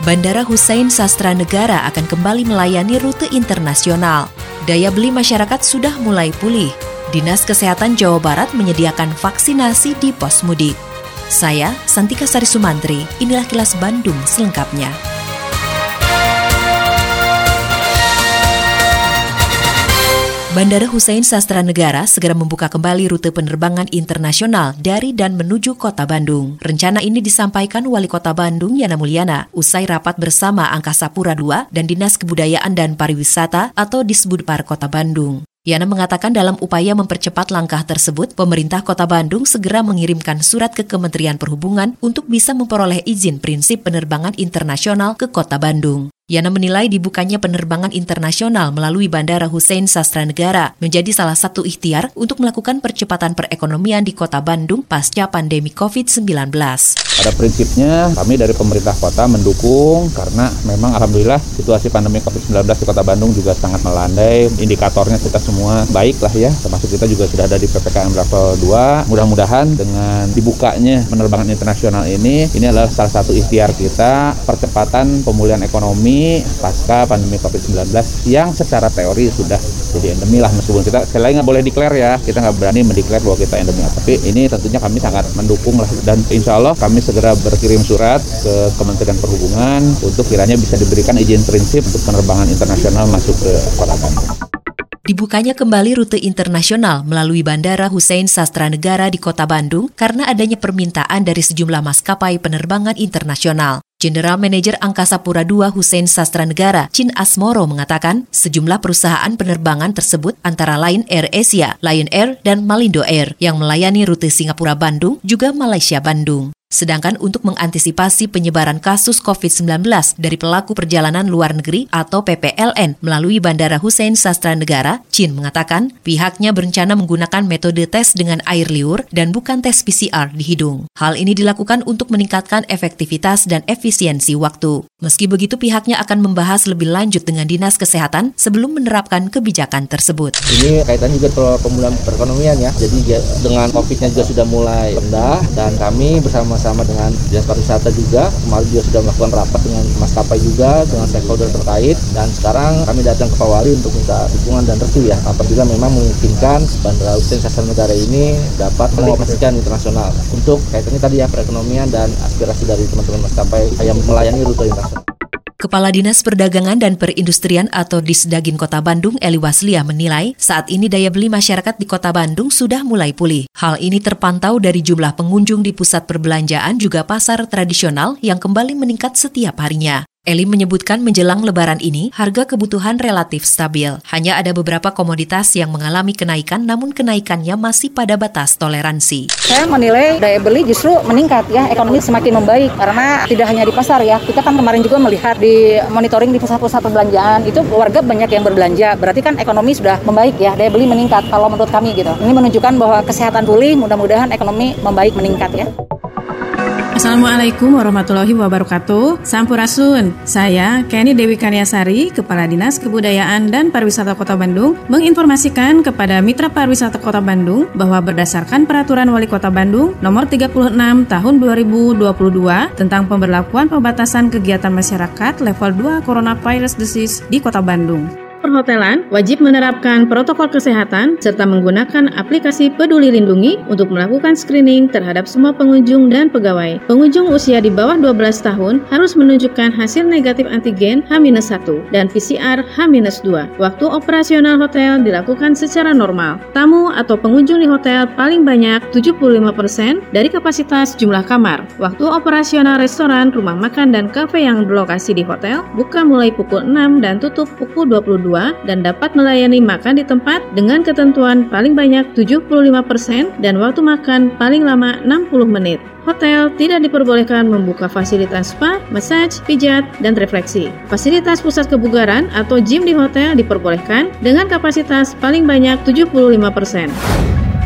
Bandara Hussein Sastra Negara akan kembali melayani rute internasional. Daya beli masyarakat sudah mulai pulih. Dinas Kesehatan Jawa Barat menyediakan vaksinasi di pos mudik. Saya, Santika Sari Sumantri, inilah kilas Bandung selengkapnya. Bandara Hussein Sastra Negara segera membuka kembali rute penerbangan internasional dari dan menuju kota Bandung. Rencana ini disampaikan Wali Kota Bandung Yana Mulyana usai rapat bersama Angkasa Pura II dan Dinas Kebudayaan dan Pariwisata atau Disbudpar Kota Bandung. Yana mengatakan dalam upaya mempercepat langkah tersebut, pemerintah kota Bandung segera mengirimkan surat ke Kementerian Perhubungan untuk bisa memperoleh izin prinsip penerbangan internasional ke kota Bandung. Yana menilai dibukanya penerbangan internasional melalui Bandara Hussein Sastra Negara menjadi salah satu ikhtiar untuk melakukan percepatan perekonomian di kota Bandung pasca pandemi COVID-19. Pada prinsipnya kami dari pemerintah kota mendukung karena memang alhamdulillah situasi pandemi COVID-19 di kota Bandung juga sangat melandai. Indikatornya kita semua baik lah ya, termasuk kita juga sudah ada di PPKM level 2. Mudah-mudahan dengan dibukanya penerbangan internasional ini, ini adalah salah satu ikhtiar kita percepatan pemulihan ekonomi pasca pandemi COVID-19 yang secara teori sudah jadi endemi lah meskipun kita sekali lagi nggak boleh declare ya kita nggak berani mendeklar bahwa kita endemi tapi ini tentunya kami sangat mendukung lah dan insya Allah kami segera berkirim surat ke Kementerian Perhubungan untuk kiranya bisa diberikan izin prinsip untuk penerbangan internasional masuk ke kota Bandung. Dibukanya kembali rute internasional melalui Bandara Hussein Sastra Negara di Kota Bandung karena adanya permintaan dari sejumlah maskapai penerbangan internasional. General Manager Angkasa Pura II Hussein Sastra Negara, Chin Asmoro mengatakan sejumlah perusahaan penerbangan tersebut antara lain Air Asia, Lion Air, dan Malindo Air yang melayani rute Singapura-Bandung juga Malaysia-Bandung. Sedangkan untuk mengantisipasi penyebaran kasus COVID-19 dari pelaku perjalanan luar negeri atau PPLN melalui Bandara Hussein Sastra Negara, Chin mengatakan pihaknya berencana menggunakan metode tes dengan air liur dan bukan tes PCR di hidung. Hal ini dilakukan untuk meningkatkan efektivitas dan efisiensi waktu. Meski begitu pihaknya akan membahas lebih lanjut dengan Dinas Kesehatan sebelum menerapkan kebijakan tersebut. Ini kaitan juga soal pemulihan perekonomian ya. Jadi dengan COVID-nya juga sudah mulai rendah dan kami bersama bersama dengan Dinas Pariwisata juga. Kemarin juga sudah melakukan rapat dengan maskapai juga dengan stakeholder terkait. Dan sekarang kami datang ke Pawari untuk minta dukungan dan restu ya. Apabila memang memungkinkan Bandara Hussein Sastra Negara ini dapat mengoperasikan internasional. Untuk kaitannya tadi ya perekonomian dan aspirasi dari teman-teman maskapai yang melayani rute internasional. Kepala Dinas Perdagangan dan Perindustrian atau Disdagin Kota Bandung, Eli Waslia menilai saat ini daya beli masyarakat di Kota Bandung sudah mulai pulih. Hal ini terpantau dari jumlah pengunjung di pusat perbelanjaan juga pasar tradisional yang kembali meningkat setiap harinya. Eli menyebutkan menjelang lebaran ini, harga kebutuhan relatif stabil. Hanya ada beberapa komoditas yang mengalami kenaikan, namun kenaikannya masih pada batas toleransi. Saya menilai daya beli justru meningkat ya, ekonomi semakin membaik. Karena tidak hanya di pasar ya, kita kan kemarin juga melihat di monitoring di pusat-pusat perbelanjaan, itu warga banyak yang berbelanja. Berarti kan ekonomi sudah membaik ya, daya beli meningkat kalau menurut kami gitu. Ini menunjukkan bahwa kesehatan pulih, mudah-mudahan ekonomi membaik meningkat ya. Assalamualaikum warahmatullahi wabarakatuh. Sampurasun. Saya Kenny Dewi Karyasari, Kepala Dinas Kebudayaan dan Pariwisata Kota Bandung, menginformasikan kepada Mitra Pariwisata Kota Bandung bahwa berdasarkan Peraturan Wali Kota Bandung Nomor 36 Tahun 2022 tentang pemberlakuan pembatasan kegiatan masyarakat level 2 Coronavirus Disease di Kota Bandung perhotelan wajib menerapkan protokol kesehatan serta menggunakan aplikasi Peduli Lindungi untuk melakukan screening terhadap semua pengunjung dan pegawai. Pengunjung usia di bawah 12 tahun harus menunjukkan hasil negatif antigen H-1 dan PCR H-2. Waktu operasional hotel dilakukan secara normal. Tamu atau pengunjung di hotel paling banyak 75% dari kapasitas jumlah kamar. Waktu operasional restoran, rumah makan, dan kafe yang berlokasi di hotel buka mulai pukul 6 dan tutup pukul 22 2022 dan dapat melayani makan di tempat dengan ketentuan paling banyak 75% dan waktu makan paling lama 60 menit. Hotel tidak diperbolehkan membuka fasilitas spa, massage, pijat, dan refleksi. Fasilitas pusat kebugaran atau gym di hotel diperbolehkan dengan kapasitas paling banyak 75%.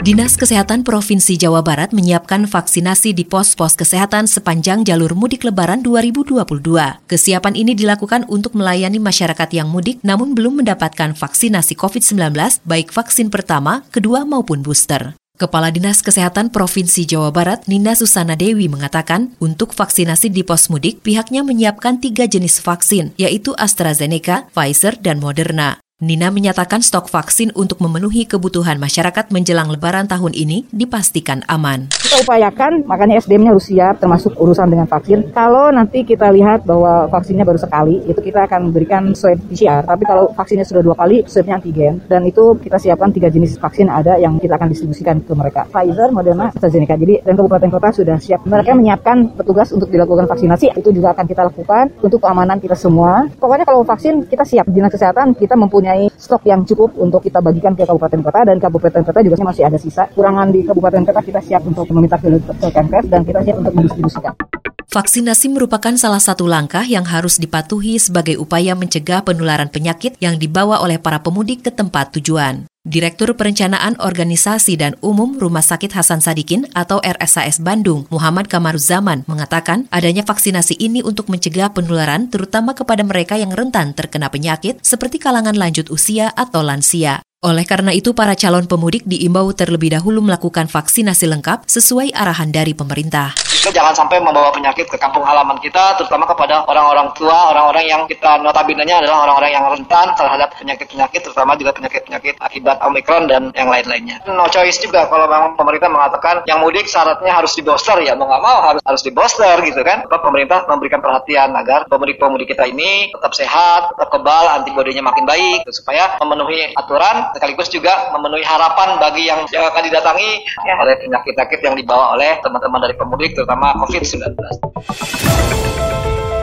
Dinas Kesehatan Provinsi Jawa Barat menyiapkan vaksinasi di pos-pos kesehatan sepanjang jalur mudik lebaran 2022. Kesiapan ini dilakukan untuk melayani masyarakat yang mudik namun belum mendapatkan vaksinasi COVID-19 baik vaksin pertama, kedua maupun booster. Kepala Dinas Kesehatan Provinsi Jawa Barat, Nina Susana Dewi mengatakan, untuk vaksinasi di pos mudik, pihaknya menyiapkan tiga jenis vaksin, yaitu AstraZeneca, Pfizer, dan Moderna. Nina menyatakan stok vaksin untuk memenuhi kebutuhan masyarakat menjelang lebaran tahun ini dipastikan aman. Kita upayakan, makanya SDM-nya harus siap, termasuk urusan dengan vaksin. Kalau nanti kita lihat bahwa vaksinnya baru sekali, itu kita akan berikan swab PCR. Tapi kalau vaksinnya sudah dua kali, swabnya antigen. Dan itu kita siapkan tiga jenis vaksin ada yang kita akan distribusikan ke mereka. Pfizer, Moderna, AstraZeneca. Jadi, dan kabupaten kota sudah siap. Mereka menyiapkan petugas untuk dilakukan vaksinasi. Itu juga akan kita lakukan untuk keamanan kita semua. Pokoknya kalau vaksin, kita siap. Dinas Kesehatan, kita mempunyai mempunyai stok yang cukup untuk kita bagikan ke kabupaten kota dan kabupaten kota juga masih ada sisa. Kurangan di kabupaten kota kita siap untuk meminta ke Kemenkes dan kita siap untuk mendistribusikan. Vaksinasi merupakan salah satu langkah yang harus dipatuhi sebagai upaya mencegah penularan penyakit yang dibawa oleh para pemudik ke tempat tujuan. Direktur Perencanaan Organisasi dan Umum Rumah Sakit Hasan Sadikin atau RSAS Bandung, Muhammad Kamaruzaman, mengatakan adanya vaksinasi ini untuk mencegah penularan terutama kepada mereka yang rentan terkena penyakit seperti kalangan lanjut usia atau lansia. Oleh karena itu, para calon pemudik diimbau terlebih dahulu melakukan vaksinasi lengkap sesuai arahan dari pemerintah. Kita jangan sampai membawa penyakit ke kampung halaman kita, terutama kepada orang-orang tua, orang-orang yang kita notabene-nya adalah orang-orang yang rentan terhadap penyakit-penyakit, terutama juga penyakit-penyakit akibat Omikron dan yang lain-lainnya. No choice juga kalau memang pemerintah mengatakan yang mudik syaratnya harus di booster, ya mau nggak mau harus harus di booster gitu kan. Pemerintah memberikan perhatian agar pemudik-pemudik kita ini tetap sehat, tetap kebal, antibodinya makin baik, supaya memenuhi aturan sekaligus juga memenuhi harapan bagi yang akan didatangi ya, oleh penyakit-penyakit yang dibawa oleh teman-teman dari pemudik terutama COVID-19.